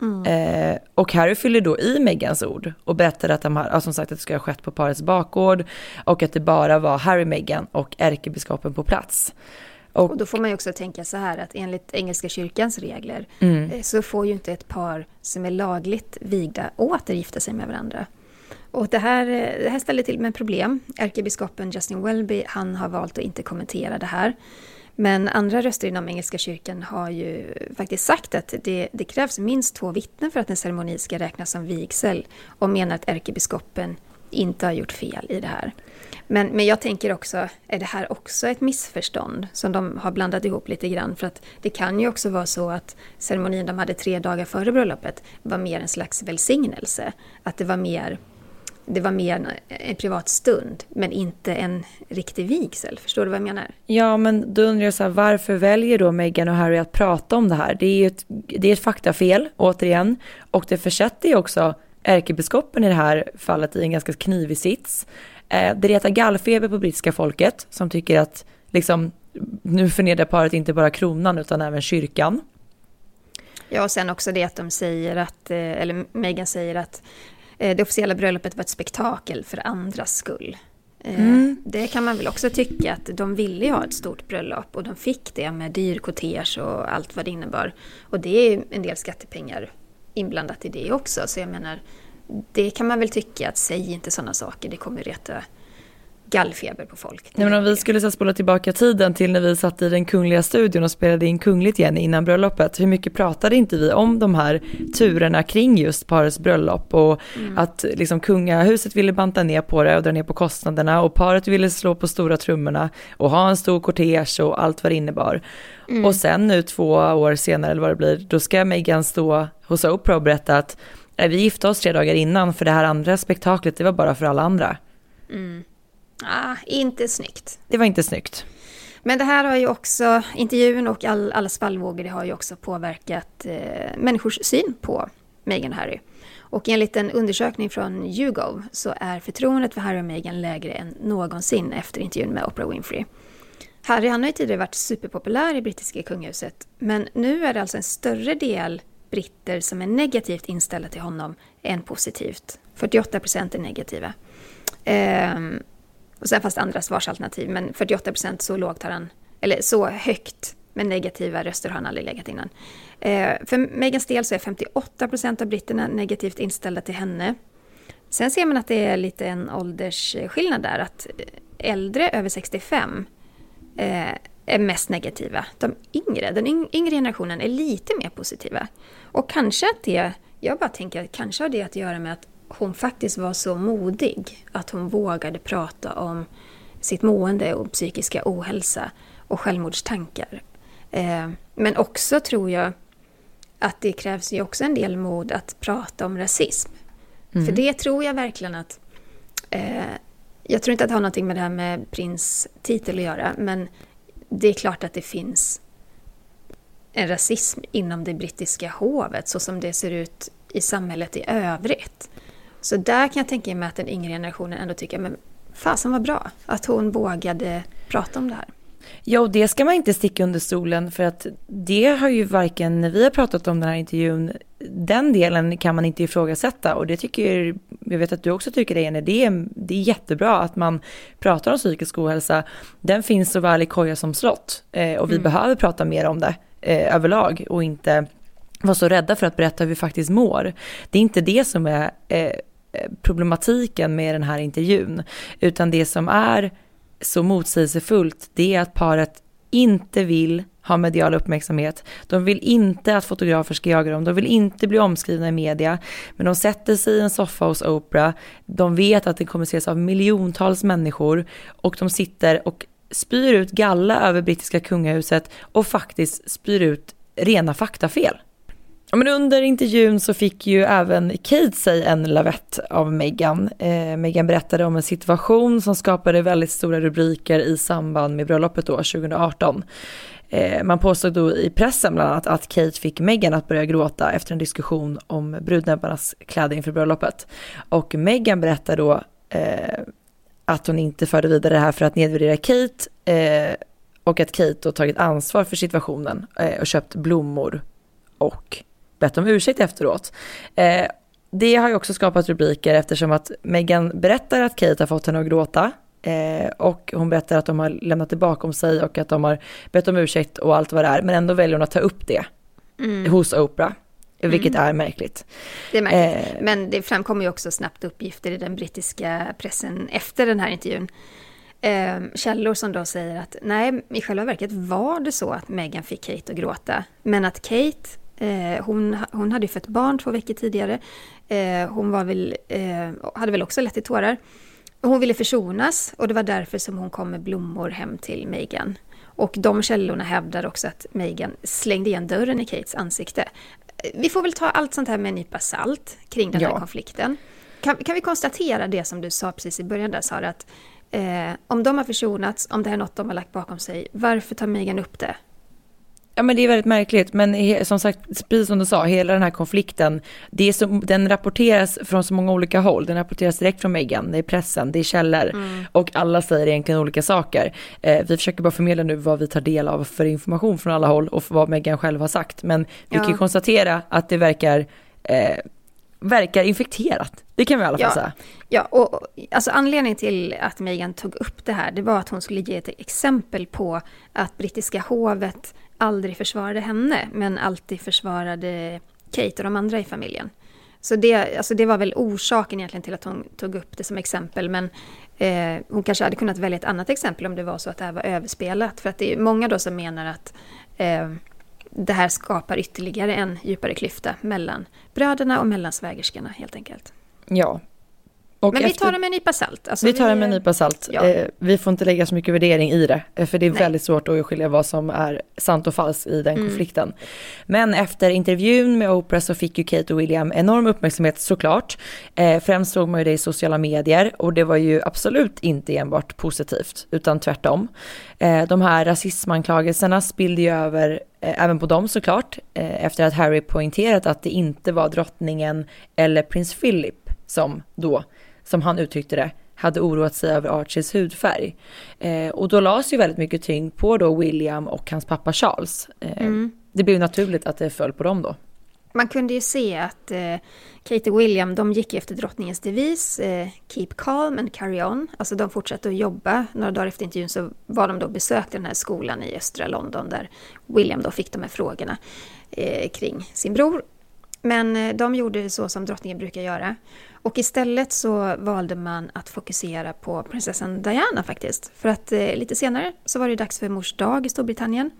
Mm. Eh, och Harry fyller då i Megans ord och berättar att de har, som sagt att det ska ha skett på parets bakgård och att det bara var Harry, Meghan och ärkebiskopen på plats. Och, och, då får man ju också tänka så här att enligt Engelska kyrkans regler mm. Eh, så får ju inte ett par som är lagligt vigda återgifta sig med varandra. Och det här, eh, det här ställer till med problem. Ärkebiskopen Justin Welby, han har valt att inte kommentera det här. Men andra röster inom Engelska kyrkan har ju faktiskt sagt att det, det krävs minst två vittnen för att en ceremoni ska räknas som vigsel och menar att ärkebiskopen inte har gjort fel i det här. Men, men jag tänker också, är det här också ett missförstånd som de har blandat ihop lite grann? För att det kan ju också vara så att ceremonin de hade tre dagar före bröllopet var mer en slags välsignelse. Att det var mer det var mer en, en, privat stund, men inte en riktig vigsel. Förstår du vad jag menar? Ja, men då undrar jag så här, varför väljer då Meghan och Harry att prata om det här? Det är ju ett, det är ett faktafel, återigen, och det försätter ju också ärkebiskopen i det här fallet i en ganska knivig sits. Eh, det retar gallfeber på brittiska folket som tycker att liksom, nu förnedrar paret inte bara kronan utan även kyrkan. Ja, och sen också det att de säger att, eh, eller Meghan säger att eh, det officiella bröllopet var ett spektakel för andras skull. Mm. Det kan man väl också tycka att de ville ha ett stort bröllop och de fick det med dyr kortege och allt vad det innebar. Och det är en del skattepengar inblandat i det också. Så jag menar, det kan man väl tycka att säg inte sådana saker, det kommer reta gallfeber på folk. Nej, men om vi skulle så spola tillbaka tiden till när vi satt i den kungliga studion och spelade in kungligt igen innan bröllopet. Hur mycket pratade inte vi om de här turerna kring just parets bröllop och mm. att liksom kungahuset ville banta ner på det och dra ner på kostnaderna och paret ville slå på stora trummorna och ha en stor kortege och allt vad det innebar. Mm. Och sen nu två år senare eller vad det blir, då ska Meghan stå hos Oprah och berätta att vi gifte oss tre dagar innan för det här andra spektaklet det var bara för alla andra. Mm. Ah, inte snyggt. Det var inte snyggt. Men det här har ju också, intervjun och all, alla svallvågor, det har ju också påverkat eh, människors syn på Meghan och Harry. Och enligt en undersökning från YouGov så är förtroendet för Harry och Meghan lägre än någonsin efter intervjun med Oprah Winfrey. Harry han har ju tidigare varit superpopulär i brittiska kungahuset, men nu är det alltså en större del britter som är negativt inställda till honom än positivt. 48 procent är negativa. Ehm, och sen fanns det andra svarsalternativ, men 48 procent så lågt har han, eller så högt med negativa röster har han aldrig legat innan. Eh, för Megans del så är 58 procent av britterna negativt inställda till henne. Sen ser man att det är lite en åldersskillnad där, att äldre över 65 eh, är mest negativa. De yngre, den yngre generationen är lite mer positiva. Och kanske att det, jag bara tänker att kanske har det att göra med att hon faktiskt var så modig att hon vågade prata om sitt mående och psykiska ohälsa och självmordstankar. Eh, men också tror jag att det krävs ju också en del mod att prata om rasism. Mm. För det tror jag verkligen att... Eh, jag tror inte att det har någonting med det här med prins titel att göra, men det är klart att det finns en rasism inom det brittiska hovet så som det ser ut i samhället i övrigt. Så där kan jag tänka mig att den yngre generationen ändå tycker men fasen var bra att hon vågade prata om det här. Ja, och det ska man inte sticka under stolen för att det har ju varken när vi har pratat om den här intervjun, den delen kan man inte ifrågasätta och det tycker jag vet att du också tycker det, Jenny, det är, det är jättebra att man pratar om psykisk ohälsa. Den finns såväl i koja som slott eh, och vi mm. behöver prata mer om det eh, överlag och inte vara så rädda för att berätta hur vi faktiskt mår. Det är inte det som är eh, problematiken med den här intervjun, utan det som är så motsägelsefullt, det är att paret inte vill ha medial uppmärksamhet. De vill inte att fotografer ska jaga dem, de vill inte bli omskrivna i media. Men de sätter sig i en soffa hos Oprah, de vet att det kommer ses av miljontals människor och de sitter och spyr ut galla över brittiska kungahuset och faktiskt spyr ut rena faktafel. Ja, men under intervjun så fick ju även Kate sig en lavett av Meghan. Eh, Meghan berättade om en situation som skapade väldigt stora rubriker i samband med bröllopet då, 2018. Eh, man påstod då i pressen bland annat att Kate fick Meghan att börja gråta efter en diskussion om brudnäbbarnas kläder inför bröllopet. Och Meghan berättar då eh, att hon inte förde vidare det här för att nedvärdera Kate eh, och att Kate då tagit ansvar för situationen eh, och köpt blommor och bett om ursäkt efteråt. Eh, det har ju också skapat rubriker eftersom att Meghan berättar att Kate har fått henne att gråta eh, och hon berättar att de har lämnat det bakom sig och att de har bett om ursäkt och allt vad det är, men ändå väljer hon att ta upp det mm. hos Oprah. Vilket mm. är märkligt. Det är märkligt. Eh, men det framkommer ju också snabbt uppgifter i den brittiska pressen efter den här intervjun. Eh, källor som då säger att nej, i själva verket var det så att Meghan fick Kate att gråta. Men att Kate Eh, hon, hon hade fött barn två veckor tidigare. Eh, hon var väl, eh, hade väl också lätt i tårar. Hon ville försonas och det var därför som hon kom med blommor hem till Meghan. Och de källorna hävdar också att Meghan slängde igen dörren i Kates ansikte. Vi får väl ta allt sånt här med en nypa salt kring den här konflikten. Kan, kan, vi konstatera det som du sa precis i början där Sara, att eh, om de har försonats, om det här är något de har lagt bakom sig, varför tar Meghan upp det? Ja men det är väldigt märkligt, men som sagt, precis som du sa, hela den här konflikten, det är så, den rapporteras från så många olika håll. Den rapporteras direkt från Meghan, det är pressen, det är källor mm. och alla säger egentligen olika saker. Eh, vi försöker bara förmedla nu vad vi tar del av för information från alla håll och vad Meghan själv har sagt. Men vi ja. kan konstatera att det verkar eh, verkar infekterat. Det kan vi i alla fall ja, säga. Ja, och alltså anledningen till att Meghan tog upp det här, det var att hon skulle ge ett exempel på att brittiska hovet aldrig försvarade henne, men alltid försvarade Kate och de andra i familjen. Så det, alltså det var väl orsaken egentligen till att hon tog upp det som exempel, men eh, hon kanske hade kunnat välja ett annat exempel om det var så att det här var överspelat. För att det är många då som menar att eh, det här skapar ytterligare en djupare klyfta mellan bröderna och mellan svägerskorna helt enkelt. Ja, och Men vi tar det med en nypa salt. Alltså vi tar det med en nypa salt. Ja. Eh, vi får inte lägga så mycket värdering i det, eh, för det är Nej. väldigt svårt att skilja vad som är sant och falskt i den mm. konflikten. Men efter intervjun med Oprah så fick ju Kate och William enorm uppmärksamhet såklart. Eh, främst såg man ju det i sociala medier och det var ju absolut inte enbart positivt, utan tvärtom. Eh, de här rasismanklagelserna spillde ju över eh, även på dem såklart, eh, efter att Harry poängterat att det inte var drottningen eller prins Philip som då som han uttryckte det, hade oroat sig över Archies hudfärg. Eh, och då lades ju väldigt mycket tyngd på då William och hans pappa Charles. Eh, mm. Det blev naturligt att det föll på dem då. Man kunde ju se att eh, Kate och William, de gick efter drottningens devis, eh, Keep calm and carry on. Alltså de fortsatte att jobba. Några dagar efter intervjun så var de då besökte den här skolan i östra London där William då fick de här frågorna eh, kring sin bror. Men eh, de gjorde så som drottningen brukar göra. Och istället så valde man att fokusera på prinsessan Diana faktiskt. För att eh, lite senare så var det dags för mors dag i Storbritannien.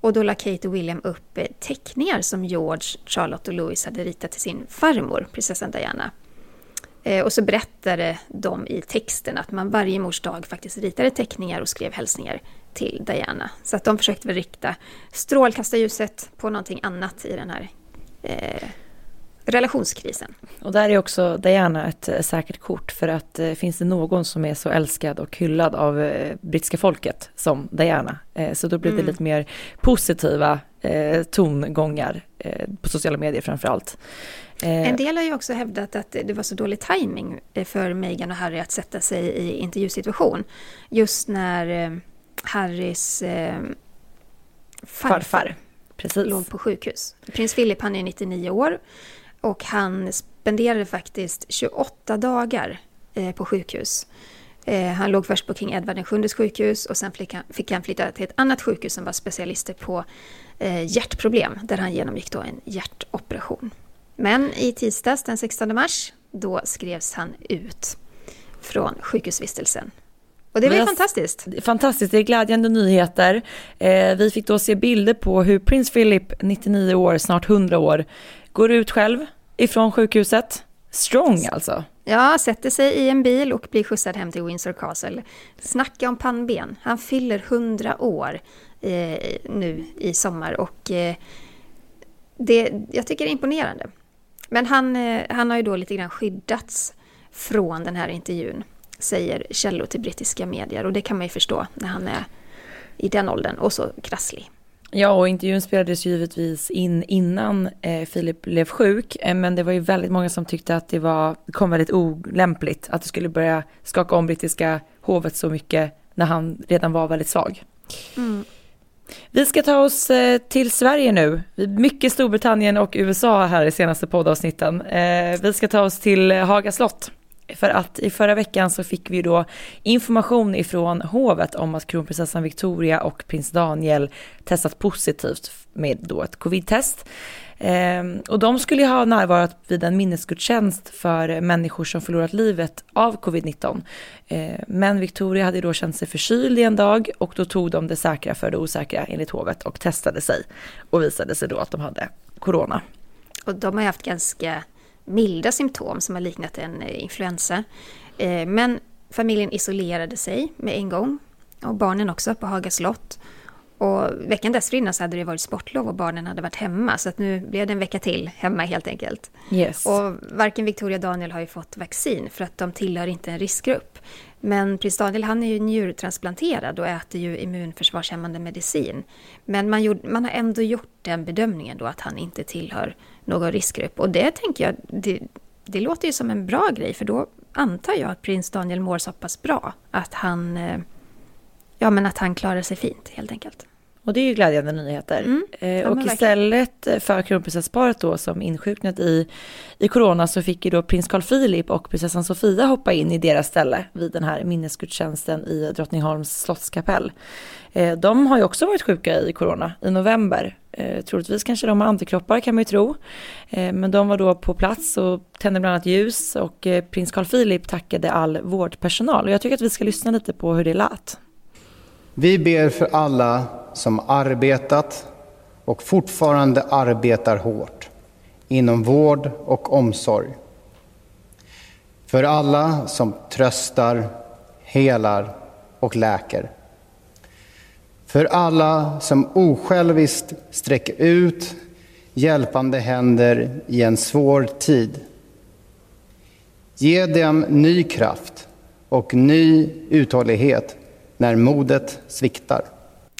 Och då la Kate och William upp eh, teckningar som George, Charlotte och Louis hade ritat till sin farmor, prinsessan Diana. Eh, och så berättade de i texten att man varje mors dag faktiskt ritade teckningar och skrev hälsningar till Diana. Så att de försökte väl rikta strålkastarljuset på någonting annat i den här eh, relationskrisen. Och där är också Diana ett eh, säkert kort för att eh, finns det någon som är så älskad och hyllad av eh, brittiska folket som Diana. Eh, så då blir det mm. lite mer positiva tongångar på sociala medier framför allt. En del har ju också hävdat att det var så dålig timing för Meghan och Harry att sätta sig i intervjusituation. Just när Harrys farfar, Farfar. Precis. låg på sjukhus. Prins Philip han är 99 år och han spenderade faktiskt 28 dagar eh, på sjukhus. Eh, han låg först på King Edward VII sjukhus och sen fick han, fick han flytta till ett annat sjukhus som var specialister på eh, hjärtproblem där han genomgick då en hjärtoperation. Men i tisdags den 16 mars då skrevs han ut från sjukhusvistelsen. Och det var ju fantastiskt. Fantastiskt, det är glädjande nyheter. Eh, vi fick då se bilder på hur prins Philip, 99 år, snart 100 år, går ut själv ifrån sjukhuset. Strong alltså. Ja, sätter sig i en bil och blir skjutsad hem till Windsor Castle. Snacka om pannben. Han fyller 100 år eh, nu i sommar och eh, det, jag tycker det är imponerande. Men han, eh, han har ju då lite grann skyddats från den här intervjun, säger källor till brittiska medier. Och det kan man ju förstå när han är i den åldern och så krasslig. Ja, och intervjun spelades givetvis in innan eh, Philip blev sjuk, eh, men det var ju väldigt många som tyckte att det var, kom väldigt olämpligt att det skulle börja skaka om brittiska hovet så mycket när han redan var väldigt svag. Vi ska ta oss eh, till Sverige nu. Mycket Storbritannien och USA här i senaste poddavsnitten. Eh, vi ska ta oss till Haga slott. För att i förra veckan så fick vi då information ifrån hovet om att kronprinsessan Victoria och prins Daniel testat positivt med då ett covid-test. Ehm, och de skulle ju ha närvarat vid en minnesgudstjänst för människor som förlorat livet av covid-19. Ehm, men Victoria hade då känt sig förkyld i en dag och då tog de det säkra för det osäkra enligt hovet och testade sig. Och visade sig då att de hade corona. Och de har ju haft ganska milda symptom som har liknat en eh, influensa. Eh, Men familjen isolerade sig med en gång. Och barnen också på Haga slott. Och veckan dessförinnan så hade det varit sportlov och barnen hade varit hemma. Så att nu blev det en vecka till hemma helt enkelt. Yes. Och varken Victoria och Daniel har ju fått vaccin för att de tillhör inte en riskgrupp. Men prins Daniel han är ju njurtransplanterad och äter ju immunförsvarshämmande medicin. Men man, gjorde, man har ändå gjort den bedömningen då att han inte tillhör någon riskgrupp. Och det tänker jag, det, det låter ju som en bra grej för då antar jag att prins Daniel mår så pass bra att han, eh, ja, men att han klarar sig fint helt enkelt. Och det är ju glädjande nyheter. Mm. Eh, Ja, och istället för kronprinsessparet då som insjuknat i, i corona så fick ju då prins Carl Philip och prinsessan Sofia hoppa in i deras ställe vid den här minnesgudstjänsten i Drottningholms slottskapell. Eh, de har ju också varit sjuka i corona i november. Eh, troligtvis kanske de har antikroppar kan man ju tro. Men de var då på plats och tände bland annat ljus och prins Carl Philip tackade all vårdpersonal. Och jag tycker att vi ska lyssna lite på hur det lät. Vi ber för alla som arbetat och fortfarande arbetar hårt inom vård och omsorg. För alla som tröstar, helar och läker. För alla som osjälviskt sträcker ut hjälpande händer i en svår tid. Ge dem ny kraft och ny uthållighet när modet sviktar.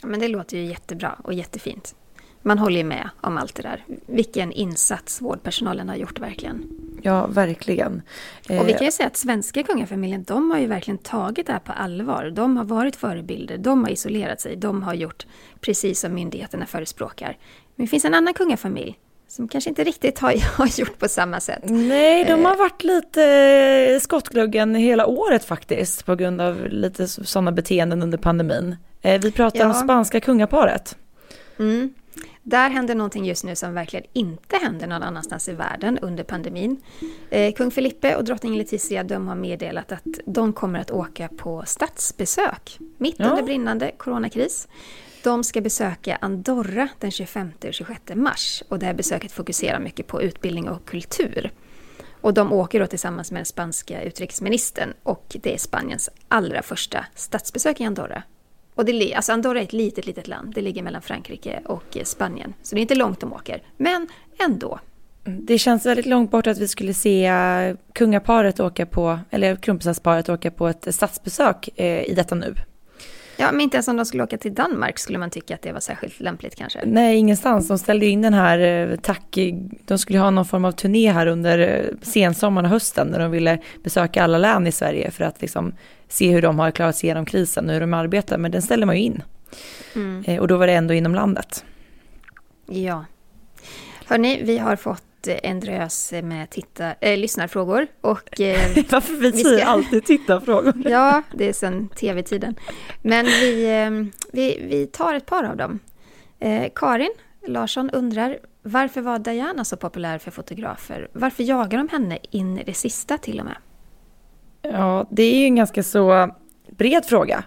Men det låter ju jättebra och jättefint. Man håller ju med om allt det där. Vilken insats vårdpersonalen har gjort verkligen. Ja, verkligen. Och vi Eh, kan ju säga att svenska kungafamiljen, de har ju verkligen tagit det här på allvar. De har varit förebilder, de har isolerat sig, de har gjort precis som myndigheterna förespråkar. Men det finns en annan kungafamilj som kanske inte riktigt har, har gjort på samma sätt. Nej, de Eh. har varit lite skottgluggen hela året faktiskt på grund av lite sådana beteenden under pandemin. Eh, Vi pratar om Ja. spanska kungaparet. Mm. Där händer någonting just nu som verkligen inte händer någon annanstans i världen under pandemin. Eh, Kung Felipe och drottning Letizia de har meddelat att de kommer att åka på statsbesök mitt Ja. under brinnande coronakris. De ska besöka Andorra den 25 och 26 mars och det här besöket fokuserar mycket på utbildning och kultur. Och de åker då tillsammans med den spanska utrikesministern och det är Spaniens allra första statsbesök i Andorra. Och det, alltså Andorra är ett litet, litet land. Det ligger mellan Frankrike och eh, Spanien. Så det är inte långt de åker. Men ändå. Mm, det känns väldigt långt bort att vi skulle se eh, kungaparet åka på, eller kronprinsessparet åka på ett statsbesök eh, i detta nu. Ja, men inte ens om de skulle åka till Danmark skulle man tycka att det var särskilt lämpligt kanske. Nej, ingenstans. De ställde in den här eh, tack... De skulle ha någon form av turné här under eh, sensommaren och hösten när de ville besöka alla län i Sverige för att liksom se hur de har klarat sig igenom krisen och hur de arbetar, men den ställer man ju in. Eh, och då var det ändå inom landet. Ja. Hörni, vi har fått en drös med titta, äh, lyssnarfrågor. Och, eh, Varför vi, vi ska- alltid tittarfrågor? ja, det är sedan tv-tiden. Men vi, eh, vi, vi tar ett par av dem. Eh, Karin Larsson undrar, varför var Diana så populär för fotografer? Varför jagar de henne in i det sista till och med? Ja, det är ju en ganska så bred fråga,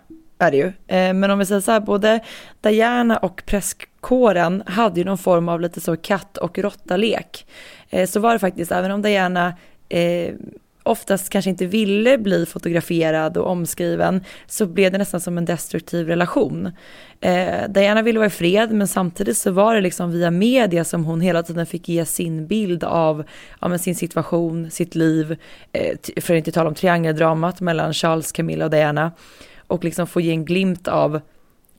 är det ju. Eh, Men om vi säger så här, både Diana och presskåren hade ju någon form av lite så katt och råttalek. Eh, Så var det faktiskt, även om Diana eh, oftast kanske inte ville bli fotograferad och omskriven, så blev det nästan som en destruktiv relation. Eh, Diana ville vara i fred, men samtidigt så var det liksom via media som hon hela tiden fick ge sin bild av ja, men sin situation, sitt liv, eh, för att inte tala om triangeldramat mellan Charles, Camilla och Diana, och liksom få ge en glimt av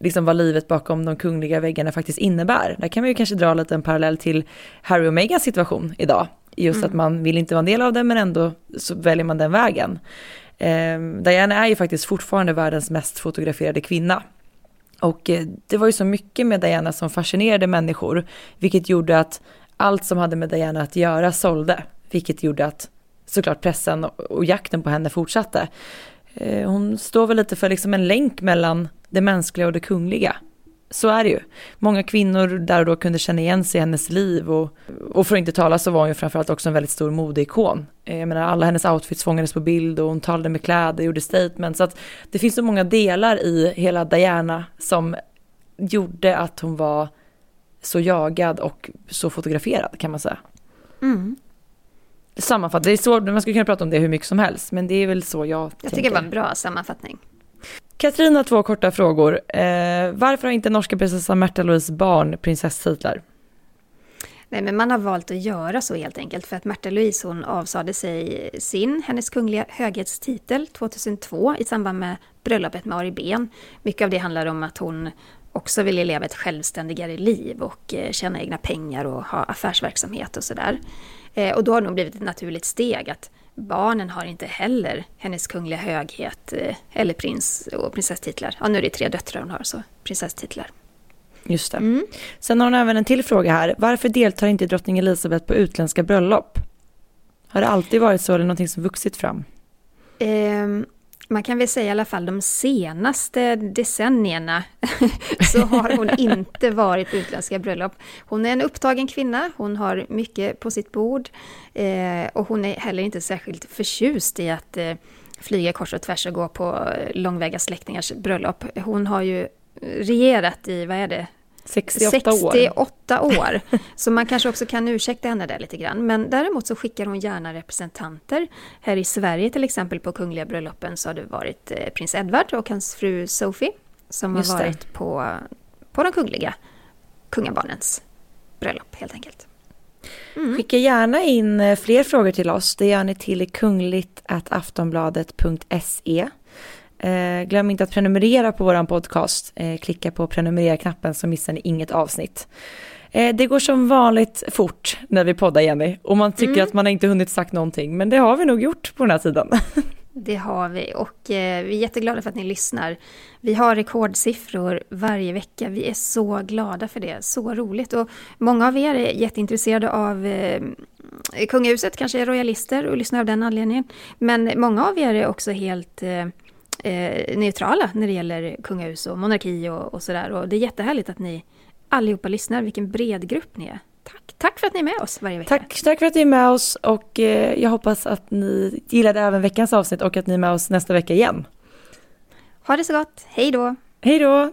liksom vad livet bakom de kungliga väggarna faktiskt innebär. Där kan man ju kanske dra lite en parallell till Harry och Megans situation idag. Just att man vill inte vara en del av det men ändå så väljer man den vägen. Eh, Diana är ju faktiskt fortfarande världens mest fotograferade kvinna. Och eh, det var ju så mycket med Diana som fascinerade människor, vilket gjorde att allt som hade med Diana att göra sålde, vilket gjorde att såklart pressen och jakten på henne fortsatte. Eh, hon står väl lite för liksom en länk mellan det mänskliga och det kungliga. Så är det ju. Många kvinnor där och då kunde känna igen sig i hennes liv och, och för att inte tala så var hon ju framförallt också en väldigt stor modeikon. Eh, jag menar alla hennes outfits fångades på bild och hon talade med kläder, gjorde statements. Så att det finns så många delar i hela Diana som gjorde att hon var så jagad och så fotograferad kan man säga. Mm. Sammanfattning, det är så, man skulle kunna prata om det hur mycket som helst, men det är väl så jag, Jag tänker. tycker det var en bra sammanfattning. Katrin har två korta frågor. Eh, varför har inte norska prinsessan Märta Louise barn prinsesstitlar? Nej, men man har valt att göra så helt enkelt för att Märta Louise hon avsade sig sin, hennes kungliga höghetstitel 2002 i samband med bröllopet med Ari Ben. Mycket av det handlar om att hon också ville leva ett självständigare liv och eh, tjäna egna pengar och ha affärsverksamhet och sådär. Eh, och då har det nog blivit ett naturligt steg att barnen har inte heller hennes kungliga höghet eh, eller prins och prinsesstitlar. Ja, nu är det tre döttrar hon har, så prinsesstitlar. Just det. Sen har hon även en till fråga här. Varför deltar inte drottning Elizabeth på utländska bröllop? Har det alltid varit så eller någonting som vuxit fram? Ehm, man kan väl säga i alla fall de senaste decennierna så har hon inte varit på utländska bröllop. Hon är en upptagen kvinna, hon har mycket på sitt bord eh, och hon är heller inte särskilt förtjust i att eh, flyga kors och tvärs och gå på eh, långväga släktingars bröllop. Hon har ju regerat i, vad är det, 68 år. 68 år. Så man kanske också kan ursäkta henne där lite grann. Men däremot så skickar hon gärna representanter. Här i Sverige till exempel på kungliga bröllopen så har det varit eh, prins Edward och hans fru Sophie som Just har det. varit på, på de kungliga kungabarnens bröllop helt enkelt. Skicka gärna in eh, fler frågor till oss. Det gör ni till kungligt.aftonbladet.se. Eh, glöm inte att prenumerera på vår podcast. Eh, klicka på prenumerera-knappen så missar ni inget avsnitt. Eh, det går som vanligt fort när vi poddar Jenny och man tycker att man inte hunnit sagt någonting men det har vi nog gjort på den här tiden. Det har vi och eh, vi är jätteglada för att ni lyssnar. Vi har rekordsiffror varje vecka. Vi är så glada för det. Så roligt. Och många av er är jätteintresserade av eh, kungahuset, kanske är royalister och lyssnar av den anledningen. Men många av er är också helt eh, eh, neutrala när det gäller kungahus och monarki och, och sådär. Och det är jättehärligt att ni allihopa lyssnar. Vilken bred grupp ni är. Tack, Tack för att ni är med oss varje vecka. Tack, tack för att ni är med oss och eh, jag hoppas att ni gillade även veckans avsnitt och att ni är med oss nästa vecka igen. Ha det så gott. Hej då! Hej då!